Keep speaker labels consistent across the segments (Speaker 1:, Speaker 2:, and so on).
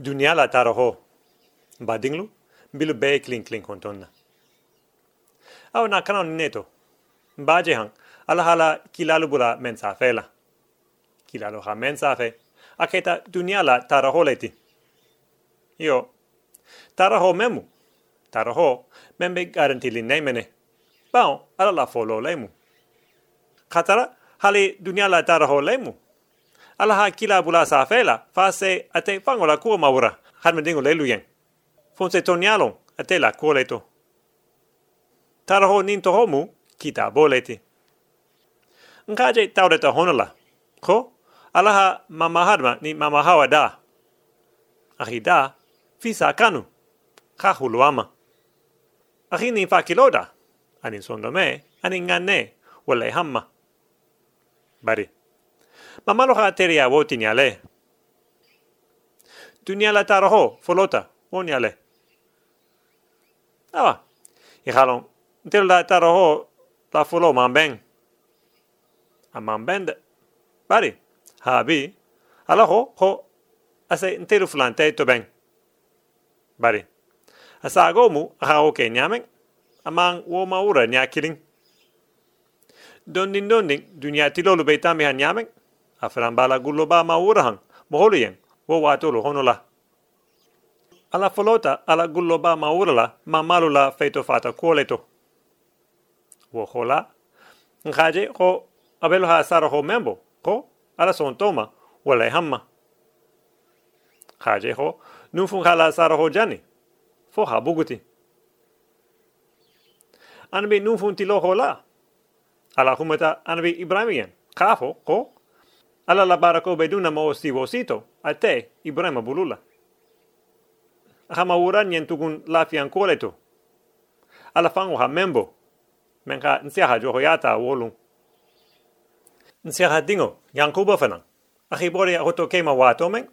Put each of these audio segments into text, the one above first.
Speaker 1: dunia la taro badinglu bilu be kling kling kontonna aw na kana neto. Baje hang ala hala kilalu bula mensa fela. Kilalu ha mensa fe. Aketa dunia la taro leti yo taro memu. Taro membe garanti li nemene bao ala la folo lemu. Khatara hali dunia la taro lemu ala ha kila bula sa fela. Fa ate fango la kuo maura har me dingo lelu yen. Fon se ate la kuo leto tara ho nin to homu kita boleti nkaje taude ta honala ko? Ala ha mama harma ni mama hawa da. Ahi da fisa kanu. Ka ahi ni fa kiloda ani sondo me ani ngane wala hamma. Bari ha voti ni ale. Tu ni ala taro folota, o ni ale. Awa, i halon, la taro la folo man. A man. Bari, ha bi, ala ho, ho, ase ntelu flante to ben. Bari, asa agomu, ha o ke nyamen, amang wo maura nya kiling. Dondin dondin, dunia tilolu beitami ha nyamen, aferan bala gullo ba ma urahan moholien wo watolo honola ala folota ala gullo ba ma urala ma malula feito fata kuoleto wo hola ngaje ho abelo ha sara ho membo. Ko ala son toma. Wala hamma. Ngaje ho nu fun hala sara ho jani. Fo ha buguti. Anbe nu fun tilo hola ala humata anbe ibrahimien kafo ko ala la barako beduna mo si vosito a te ibrahima bulula. Hama uran nyen tugun la fian koleto ala fango ha membo. Menka nsia ha jo yata wolu. Nsia ha dingo yankuba fana. Ahi bore a hoto kema wato men.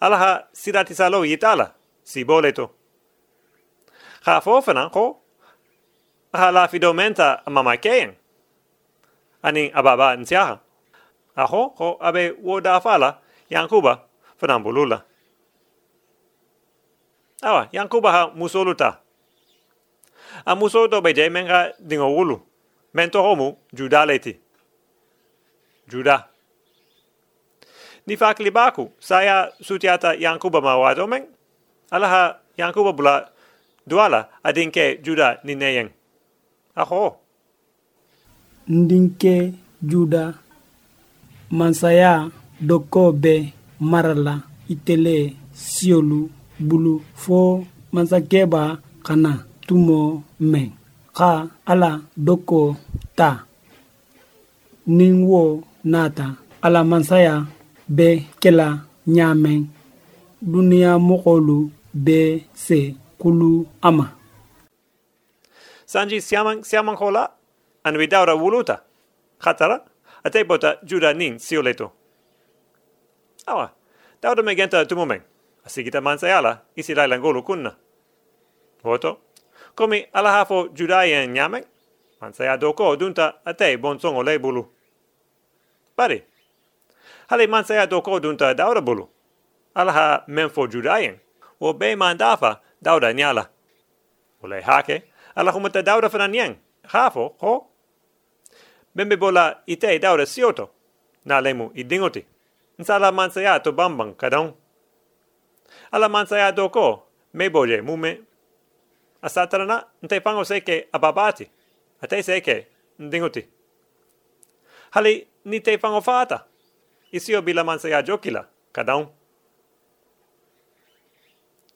Speaker 1: Ala ha sirati salo yitala si boleto ha fofana ko ha la fidomenta mama keyen ani ababa nsia ha aho ho abe wo da fala yankuba fanambulula awa yankuba ha musoluta a musoto be je menga dingo wulu mento homu judaleti juda ni fakli baku saya sutiata yankuba ma wado men. Alaha yankuba bula duala adinke juda ni neyeng aho.
Speaker 2: Ndinke juda mansaya doko be marala itele siolu bulu fo mansakeba kana tumo men ka ala doko ta nin wo nata ala mansaya be kela nyamen duniya mogolu be se kulu ama.
Speaker 1: Sanji siaman siaman hola an vidaura wuluta. Khatara ate bota juda nin sioleto. Awa, tauda me genta tumumen. Asigita mansayala, isi lai langolu kunna. Voto, komi ala hafo judaien nyamen, mansaya doko dunta ate bonsongo le bulu. Pari, hali mansaya doko dunta dauda bulu. Ala menfo judaien, wo be mandafa dauda nyala. Ole hake, ala dauda fana nyeng, hafo, ho, Bembe bola ite daura sioto. Na lemu i dingoti. Nsa la mansaya to bambang kadong. Ala mansaya doko, me boje mume. Asatarana, nte fango seke ababati. Ate seke, ndingoti. Hali, ni te fango fata. Isio bila mansaya jokila, kadong.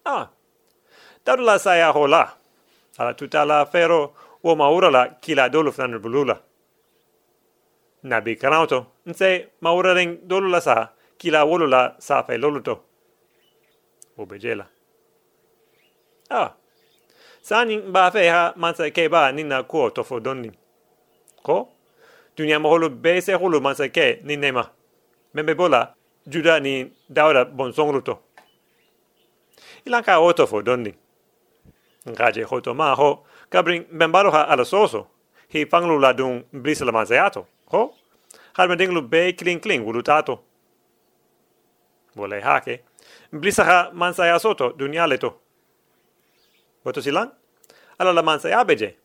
Speaker 1: Ah, daura la saya hola. Ala tutala fero, wo maurala kila dolu fnanu bulula nabi kanauto nse maurareng dolu la sa kila wolu la sa fe loluto ubejela ah sani ba fe ha mansa ke ba ni na ko to fo donni ko? Dunia mo holu be se holu mansa ke ni nema. Membe bola juda ni dawda bon songruto ilanka oto fo donni ngaje hoto ma ho kabring bembaro ha ala soso. Hi fanglu la dun brisla mansayato ho har med dinglu be kling kling wulu tato vole hake blisa ha mansa ya soto dunia leto silang? Ala la mansa ya beje.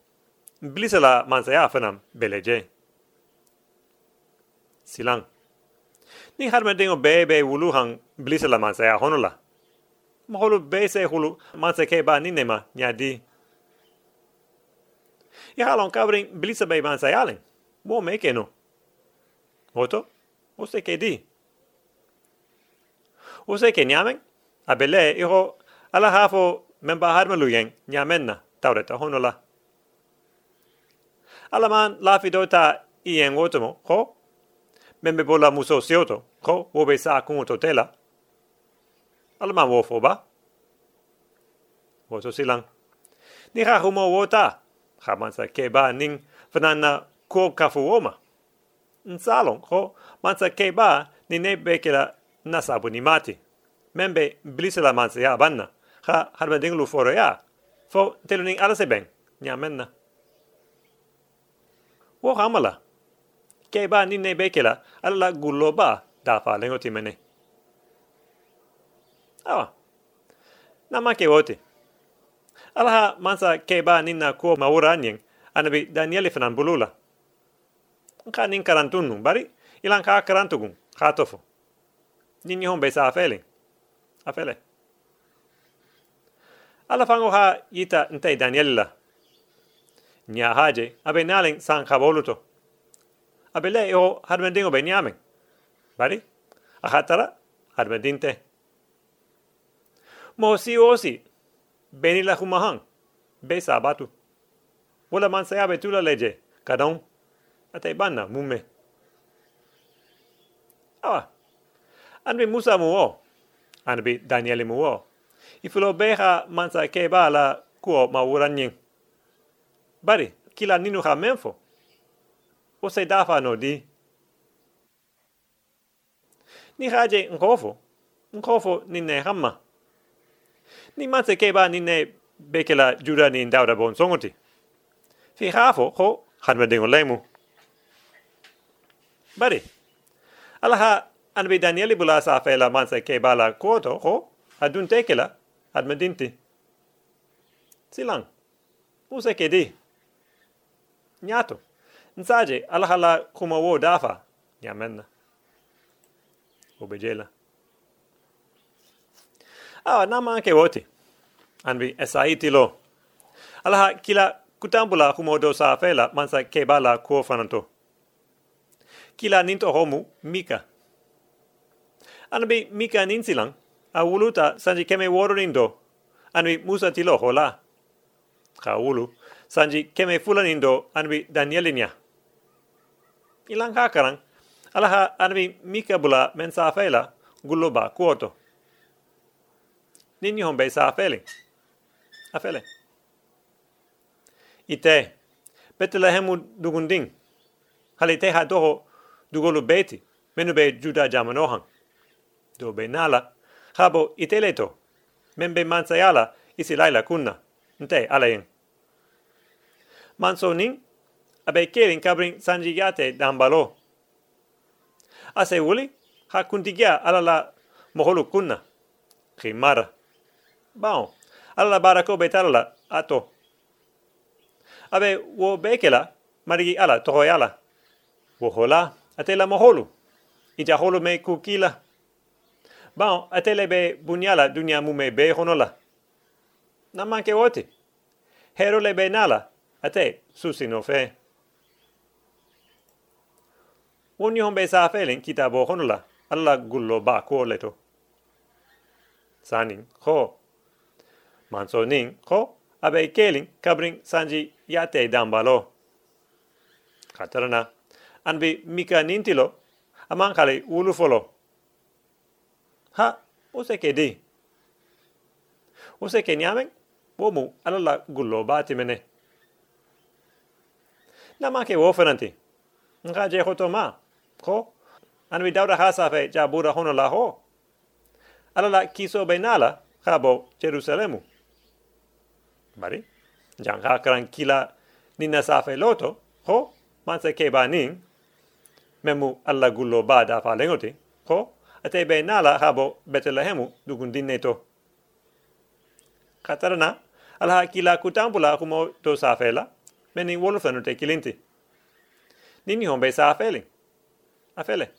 Speaker 1: Blisa la mansa ya fanam beleje. Silang. Ni harma dingo bebe wulu hang blisa la mansa ya honola. Maholu bese hulu mansa ke ba ninema nyadi. Ya halon kabring blisa be mansa ya len. Wo meke no. Woto? Ose ke di. Ose ke nyamen? Abele iho ala hafo men ba har malu yang nyamenna tawreta honola alaman la fidota i en otomo ho men be bola muso sioto ho wo be sa kun to tela alaman wo fo ba wo to silang ni ha humo wota ha man sa ke ba ning fanana ko kafu oma in salon ho. Man sa ke ba ni ne be kela nasabu ni mati. Membe blisela man sa ya banna. Ha har ben dinglu foro ya. Fo telu ning ala se ben nya wo hamala. Ke ba ni ne bekela ala gullo ba da fa lengo ti mene. Awa. Na ke wote. Ala ha mansa ke ba ni na ko maura nyen anabi daniel fanan bulula ka nin karantunu bari ilan ka karantugun ka tofo ni ni hon be sa afele afele ala fango ha yita ntai Daniela. Nya haje, abe nalen san khaboluto. Abe le eo harmendingo be nyamen. Bari? A hatara, harmendinte. Mo si osi, beni la humahan, be sabatu. Wala man sa yabe tula leje, kadon, ate banna mume. Awa, anbi Musa muo, anbi Danieli muo, ifulo beha mansa ke bala kuo ma uranyin. Bari, kila ninu ha menfo. O se dafa no di. Ni haje nkofo. Nkofo ni ne hamma. Ni mansa ke ba ni ne bekela jura ni ndauda bon songoti. Fi hafo ho hanma dingo lemu. Bari, alaha anbi Danieli bula sa fela mansa ke bala koto ho adun tekela admedinti. Silang. Use ke di. Nyato. Nsaje alahala kuma wo dafa. Nyamenna. Ubejela. Awa nama anke wote. Anbi esaiti lo. Alaha kila kutambula kuma do sa fela mansa kebala ko fananto. Kila ninto homu mika. Anbi mika ninsilang a wuluta sanji keme wororindo anwi musa tilo hola. Ka wulu sanji keme fulanindo anwi danielinia ilang hakaran alaha anwi mika bula men safela gullo ba kuoto. Ninni hombe safele afele. Ite betela hemu dugunding. Hali te ha doho dugolu beti menu be juda jamanohan do be nala habo iteleto membe mansayala isi laila kunna nte alayen. Manso nin abe kerin kabrin sanji yate dambalo. Ase wuli ha kuntigia alala moholu kunna. Khimara bao alala barako betalala ato. Abe wo bekela marigi ala tohoyala wo atela moholu ija holu me kukila Bon, atele be bunyala dunia mume be honola. Na manke. Hero le be nala. Ate, susi no fe. Woni hombe sa felen kita bo honola. Alla gullo ba ko leto. Sanin, ho. Manso nin, ho. Abe kelin, kabrin sanji yate dambalo. Katarana. Anbi mika nintilo. Amankale ulu folo. Ha use ke di. Use ke nyamen wo mu alala gullo bati mene. Na ma ke wo fananti nga je ma ko an wi dawda hasa fe ja bura hono la ho. Alala kiso be nala habo jerusalemu. Bari jang ha kran kila nina sa fe loto ho man se ke ba nin memu alla gullo ba da fa lengoti ko ate be nala habo betelehemu dugun neto katarana alha kila kutambula kumo to safela meni wolfanu te kilinti. Nini hombe safeli afele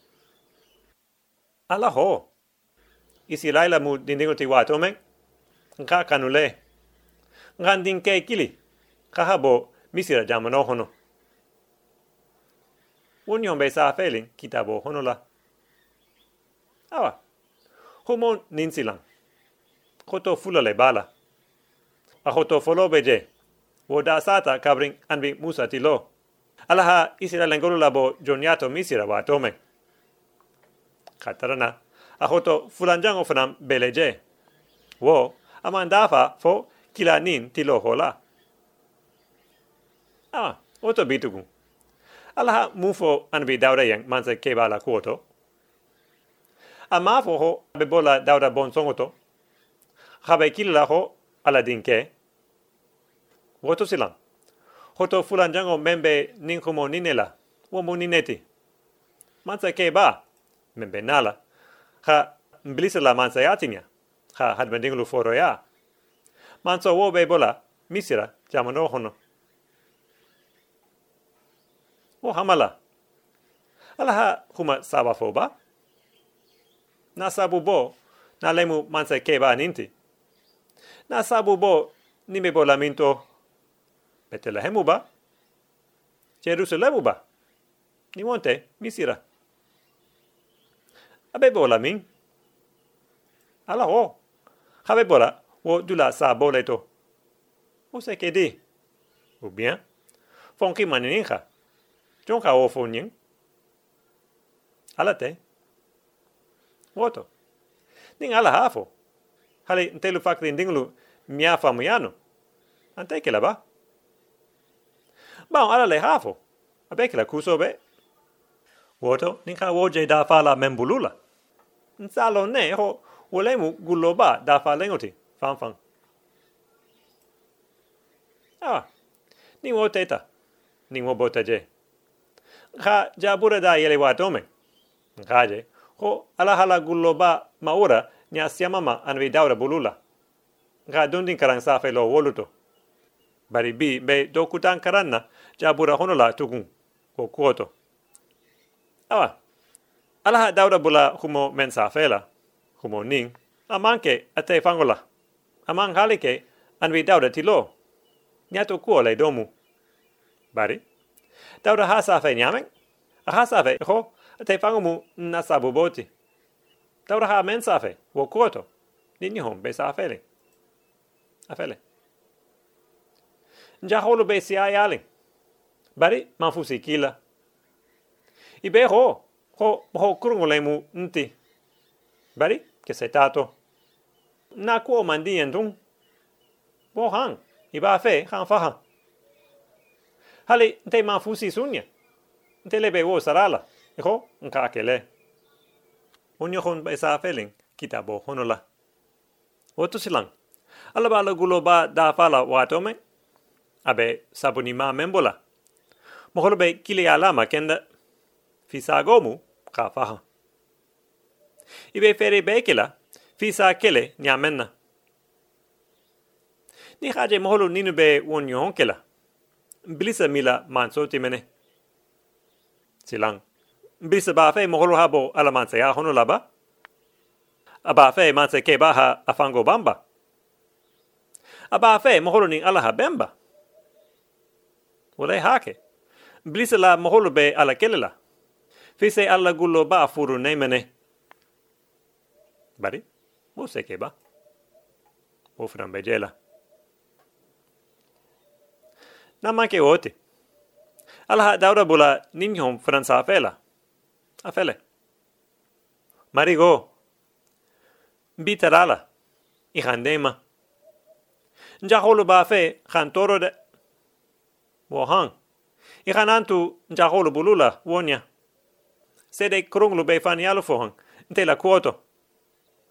Speaker 1: ala ho. Isi laila mu dindingo ti wato men nka kanule. Ngandin ke kili kahabo misira jamano hono woni hombe safeli kitabo hono la awa homo ninsilan koto fulale bala. Ahoto folo beje. Wo da sata kabring anbi musa tilo alaha isira lengolo labo joniato misira wa tome. Katarana fanam beleje. Wo amandafa fo kila nin tilo hola. Ah oto bitugu alaha mufo anbi dauda yang mansa kebala kuoto. Amafo ho bebola dauda bonsongoto habe kila ho ala dinke. Woto silang hoto fulan jango membe ninkumo ninela. Wo mo nineti. Mansa ke ba membe nala. Ha la mansa yatinya ha had bendinglu foro ya. Mansa wo be bola misira jamano hono wo hamala ala ha huma saba foba na sabu bo na lemu mansa ke ba ninti. Na sabu bo ni me bola minto betela hemu ba. Jerusalemu ba. Ni monte misira. Abe bola min ala ho. Habe wo dula sa bola to o se ke di? Ou bien fon ki manin kha jon ka o fon yin ala te woto ning ala hafo hale ntelu fakri ndinglu mia famuyano ante ke la ba. Ba ala le hafo abe ke la kuso be. Woto ning ka woje da fala membulula. Nsalo ne ho wole mu guloba da fa lengoti. Fan fan ah ni wo teta. Ni wo botaje. Kha jabura da yele wa tome. Ngaje ho ala hala guloba maura nya siamama anvi daura bulula. Ga dundin karan sa fe lo woluto. Bari bi be do kutan karanna jabura hono la tugun ko koto awa. Ala ha daura bula humo men sa humo ning. Amanke ate fangola. Amang halike anvi daura tilo. Nyato ko le domu. Bari daura ha sa fe nyamen ha sa fe ho ate fangomu na saboboti daura ha men sa fe wo koto ni hom be sa fe le afele. Nja holo be si ayale bari ma fu si kila. I be ho ho ho mu nti. Bari ke na ko mandi endung bo hang i ba fe han fa han hali nte ma fu si sunya nte le be wo sarala. E ho nka kele onyo hon be sa feeling kitabo honola. Oto silang, ala gulo ba da fala wato me abe sabuni ma membola. Moholo be kili ala ma kenda. Fisa gomu ka faha. Ibe fere be kila fisa kele nyamenna ni haje moholo ninu be won yon kela bilisa mila manso timene silang. Bilisa ba fe moholo habo ala mansa ya hono laba aba fe mansa ke ba ha afango bamba aba fe moholo ni ala bemba wala hake blisa la moholo be ala kelela fise ala gulo ba furu nemene bari mo se ke ba? Mo fran bejela na manke ote ala daura bula ninhom fransa fela afele marigo bitarala i handema nja holo ba fe khan toro de wo hang i khan antu nja holo bulula wonya se de krung lu be fan yalo fo hang nte la kuoto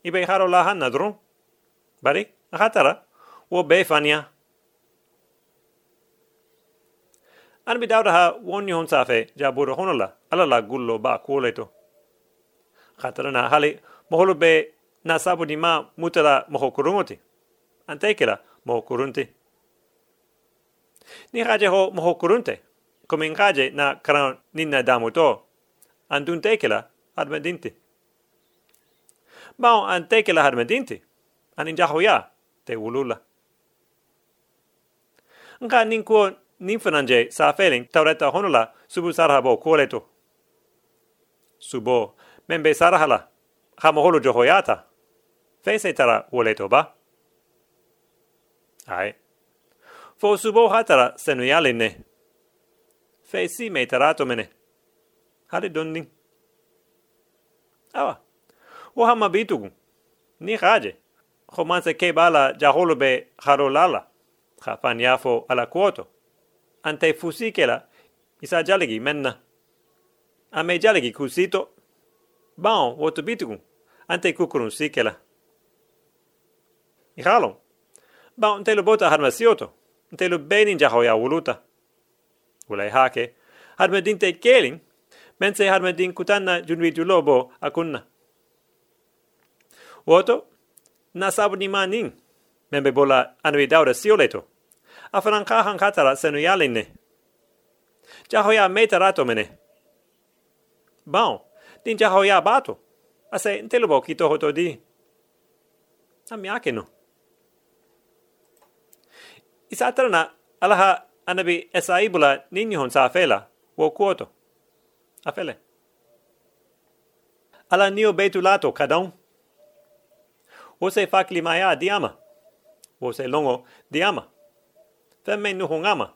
Speaker 1: i be haro la hanna drum bari hatara wo be fan ya an bi dawda ha wonyo hon safe ja honola ala la gullo ba kuoleto Khatara na hali moholu be na sabu ni ma mutala moho kurungoti. Antekela moho kurunti. Ni haje ho moho kurunte. Come haje na karan ninna damuto. Antun tekela admedinti. Bao an tekela admedinti. Anin jaho ya te ulula. Nga nin kuo nin sa feeling taureta honula subu sarhabo kuoletu. Subo membe sarhala. Hamo holu johoyata. Fese tara uoleto ba? Ai. Fo subo hatara senuyale ne. Fesi me tarato mene. Hade donning. Awa. Wo hama bitugu. Ni khaje. Kho manse ke bala jaholo be harolala. Kha fanyafo ala kuoto. Ante fusikela isa jalegi menna. Ame jalegi kusito. Bao, woto bitugu. Ante kukurun sikela. Ihalon. Bao, nte lo bota harma sioto. Nte lo benin jahoya wuluta. Ulai hake. Harma dinte keling. Mense harma din kutanna junwi julobo akunna. Woto, na sabu ni maning. Membe bola anui daura sioleto. Afanan kahan katara senu yalinne. Jahoya metarato mene. Bao, din jahoya bato. Ase ntelubo kito hoto di. Ami ake no. Isa tarana alaha anabi esa ibula ninyo hon sa wo kuoto. Afele. Ala nio betu lato kadon. Wo se fakli maya diama. Wo se longo diama. Femme nuhu ngama.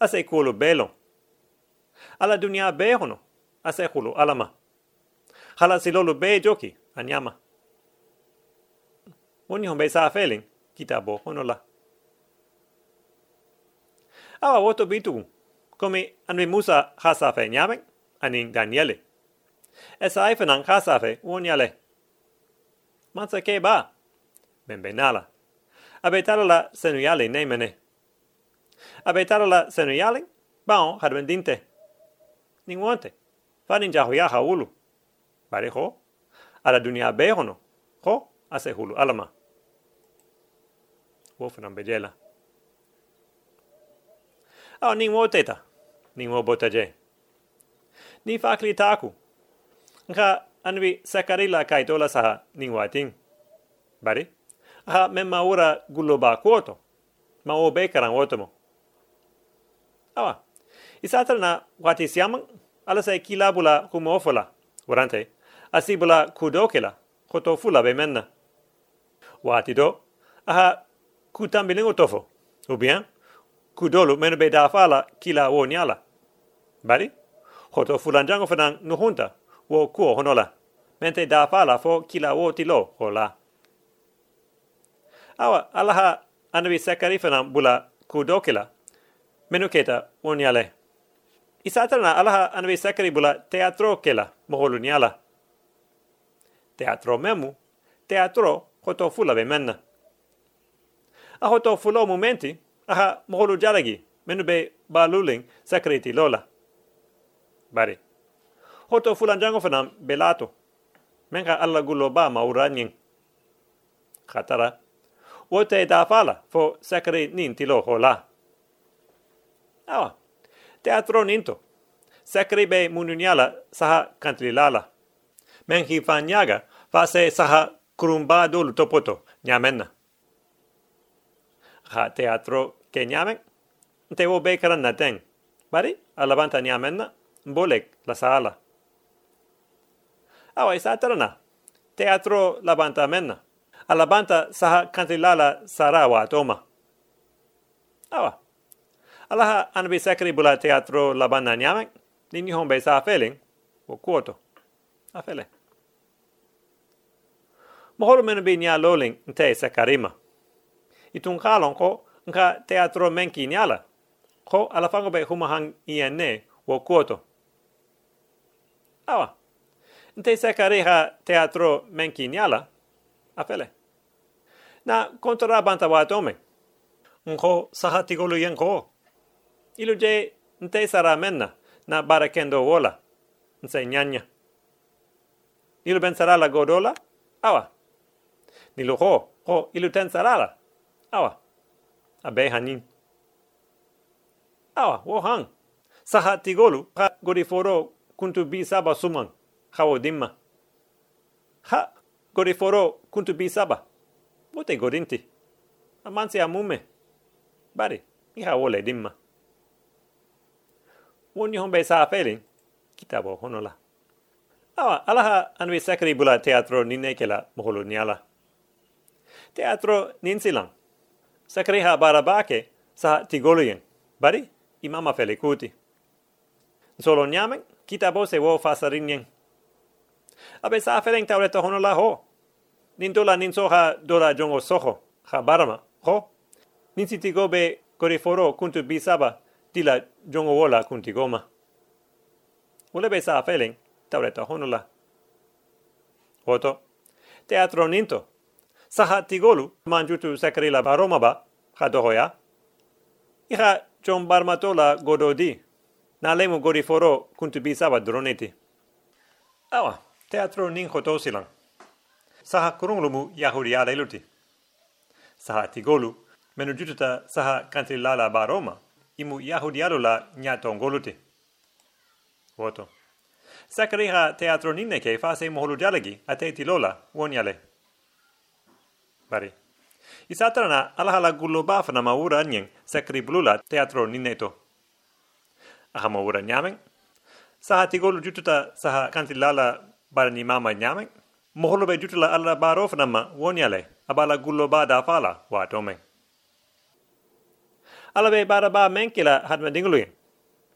Speaker 1: Ase kuolo belo. Ala dunia behono. Ase hulu alama. Hala silolu be joki anyama. Oni hon be sa feeling kitabo honola. Awa woto bitu. Komi anwi Musa hasafe nyamek aning Daniele. Esa aifanan hasafe wonyale. Mansa ke ba. Membe nala. Abe tarala senuyale ne mene. Abe tarala senuyale baon hadwendinte. Ningwante. Fanin jahoya haulu. Bare ho. Ala dunia be hono. Ho ase hulu alama. Wofanan bejela. Au ning wo teta. Ning wo bota je. Ni fakli taku. Nga anwi sakarila kai tola saha ning wating. Bari. Aha ura gullo ba kuoto. Ma o bekaran wotomo. Awa. Isatara na wati siamang ala sai kilabula kumofola. Warante. Asibula kudokela. Koto fula be menna. Wati do. Aha kutambilingo tofo. Ou bien, kudolu menu be dafala kila wo nyala. Bari, hoto fulanjango fanan nuhunta wo kuo honola. Mente dafala fo kila wo tilo hola. Awa, alaha anabi sekari fanan bula kudokila. Menu keta wo nyale. Isatarana alaha anabi sekari bula teatro kela moholu nyala. Teatro memu, teatro hoto fula be menna aho to fulo momenti aha moholu jaragi menu be baluling sakriti lola. Bari. Hoto fulan jango fanam belato menga alla gullo ba mauranyin khatara wote da fala fo sakri nin tilo hola awa teatro ninto sakri be mununiala saha kantrilala men hi fanyaga fa se saha kurumba dolu topoto nyamenna. Ha teatro ke nyamen? Te wo be karan naten. Bari alabanta nyamenna bolek la sala awa isa tarana teatro labanta menna. Alabanta saha kantilala sarawa toma awa alaha anbi sakri bula teatro labanda nyamen ni ni hombe sa feeling wo kuoto. Afele. Moholo menu bi nya loling nte sakarima. Itun kalon ko nka teatro menki nyala. Ko ala fango be humahang ienne wo kuoto. Awa. Nte sekare ha teatro menki nyala. Afele. Na kontra banta wa tome nko saha tigolu yen ko ilu je nte sara na barakendo wola nse nyanya nilu ben sarala godola? Awa. Nilu ho, ho ilu ten sarala? Awa. Abe hanin. Awa, wo hang. Saha tigolu, ha godi foro kuntu bi saba sumang, hawo dimma. Ha, godi foro kuntu bi saba. Wote godinti. Amansi amume. Bari, iha wole dimma. Woni hombe saa felin, kitabo honola. Awa, alaha anwi sakri bula teatro ninekela moholu niala. Teatro ninsilang. Sakri ha barabake sa tigoluyen. Bari, imama feli. Solo nyamen, kitabo se wo fasarinyen. Abe saa felin tauleto honola ho. Nintola ninsoha dola jongo soho, ha barama, ho. Ninsitigobe koriforo kuntu bisaba, tila jongo wola kunti goma. Ulebe saa felin, taureta honula. Hoto, teatro ninto. Saha tigolu manjutu sakrila baroma ba, ha dohoya. Iha jon barmatola gododi. Na lemu goriforo kuntu bisaba droneti. Awa, teatro nin hoto. Saha kurunglumu yahudi aleiluti. Saha tigolu menu jututa saha kantrilala baroma imu yahudialula nyatongoluti. woto Sakariha teatro ninne ke fase moholu dialegi a te tilola woniale. Bari. Isatrana alahala gullo bafana maura nyen sakri blula teatro ninneto. Aha maura nyamen. Saha tigolu jututa saha kantrilala barani mama nyamen. Moholu be jutula ala barofna ma woniale abala gullo ba da fala wa tomen ala be bara ba menkila hadma dingluin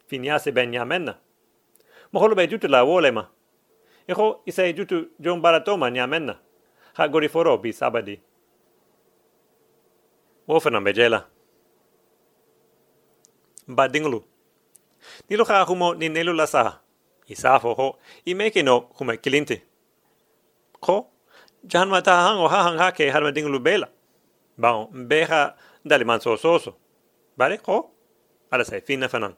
Speaker 1: finiase ben nyamenna mo holo be jutu la wolema iko isa jutu jon bara toma nyamenna ha gori foro bi sabadi wo fena bejela ba dinglu nilo kha humo ni nelu la sa. Isa ho. I meke no kuma kilinte ko jan mata hang o ha hang ha ke hadma dinglu bela ba dali so so so Vale, ko? Ala sai fina fanan.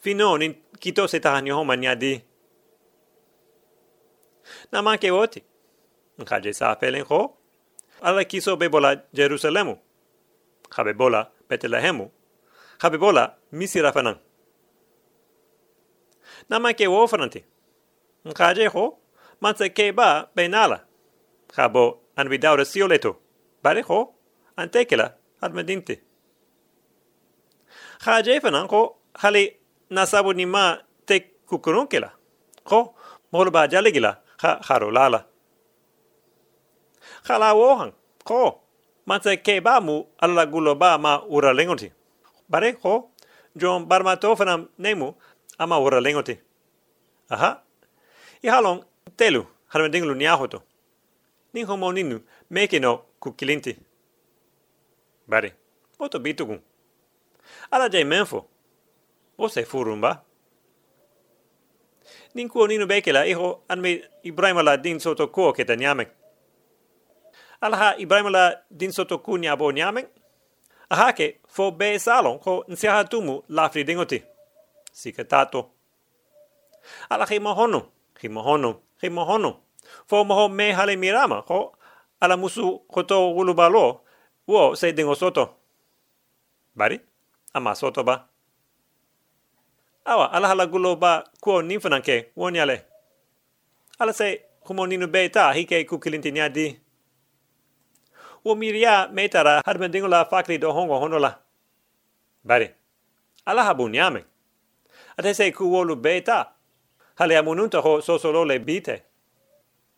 Speaker 1: Fino nin kito se tahan yo man di. Na man ke woti. Nka sa felen ko? Ala kiso be bola Jerusalemu. Khabe bola Betlehemu. Khabe bola misira fanan. Na man ke wo fananti. Nka je ko? Man se ke ba benala. Khabo an vidaura sioleto. Vale, ko? Antekela, admedinte. Khaje fanan ko hali nasabu ni ma te kukurun kela. Ko mol ba jale gila kha kharo lala. Khala wohan ko manse ke ba mu alla gulo ba ma ura lengoti. Bare ko jon barma to fanam nemu ama ura lengoti. Aha. I halong telu harme dinglu ni ahoto. Nin ala jai menfo. O se furumba. Nin kuo ninu bekela iho anme Ibrahima la din soto kuo keta nyamek. Ala ha Ibrahima la din soto ku nyabo nyamek. Aha ke fo be salon ko nsiaha tumu lafri dingoti. Sika tato. Ala hi mohono, hi mohono, hi mohono. Fo moho me hale mirama ko ala musu koto ulubalo wo se dingo soto. Bari? Ama soto ba. Awa, ala hala gulo ba kuo ninfananke, woni ale. Ala se, humo ninu be ta hike kukilinti nia di. Wo miria meitara hadmen la fakri do hongo honola. Bari, ala habu niame. Ate se ku wolu be ta. Hale amununta ho sosolole bite.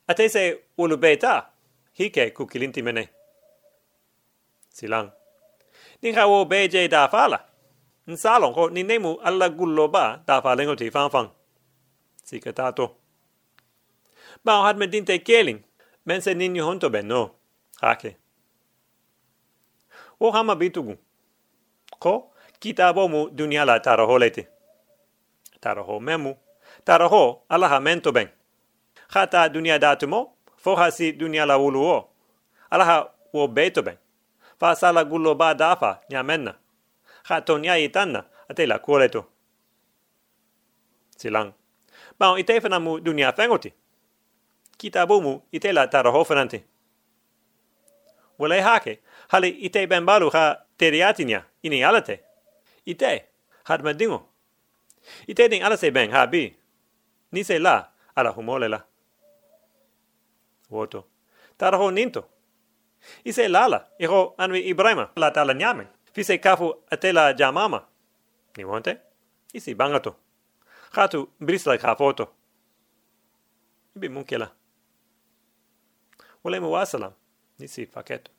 Speaker 1: Ate se wolu be ta. Hike kukilinti mene. Silang. Ninga wo beje da fala. Nsalon ko ni nemu alla gullo ba da fa lengo ti fan fan. Sika tato. Ba o had me dinte keling. Men se ninni honto ben no. Hake. O hama bitugu. Ko kitabo mu dunia la taraho lete. Taraho memu. Taraho alla ha mento ben. Khata dunia datumo. Fo hasi dunia la uluo. Alla ha wo beto ben fa sala gullo ba dafa menna ha to nya itanna ate la kuoleto silang ba o ite fana mu dunia fengoti kitabumu ite la taraho fenante. Wale hake, hali ite ben balu ha teriatinia ini alate. Ite, had medingo. Ite ding alase ben ha bi. Ni se la, ala humole la. Woto. Taraho ninto. Ise lala, iho anwi Ibrahima la tala nyame. Fise kafu atela jamama. Ni wonte? Isi bangato. Khatu brisla kafoto. Ibi munkela. Wale mu wasalam. Nisi faketo.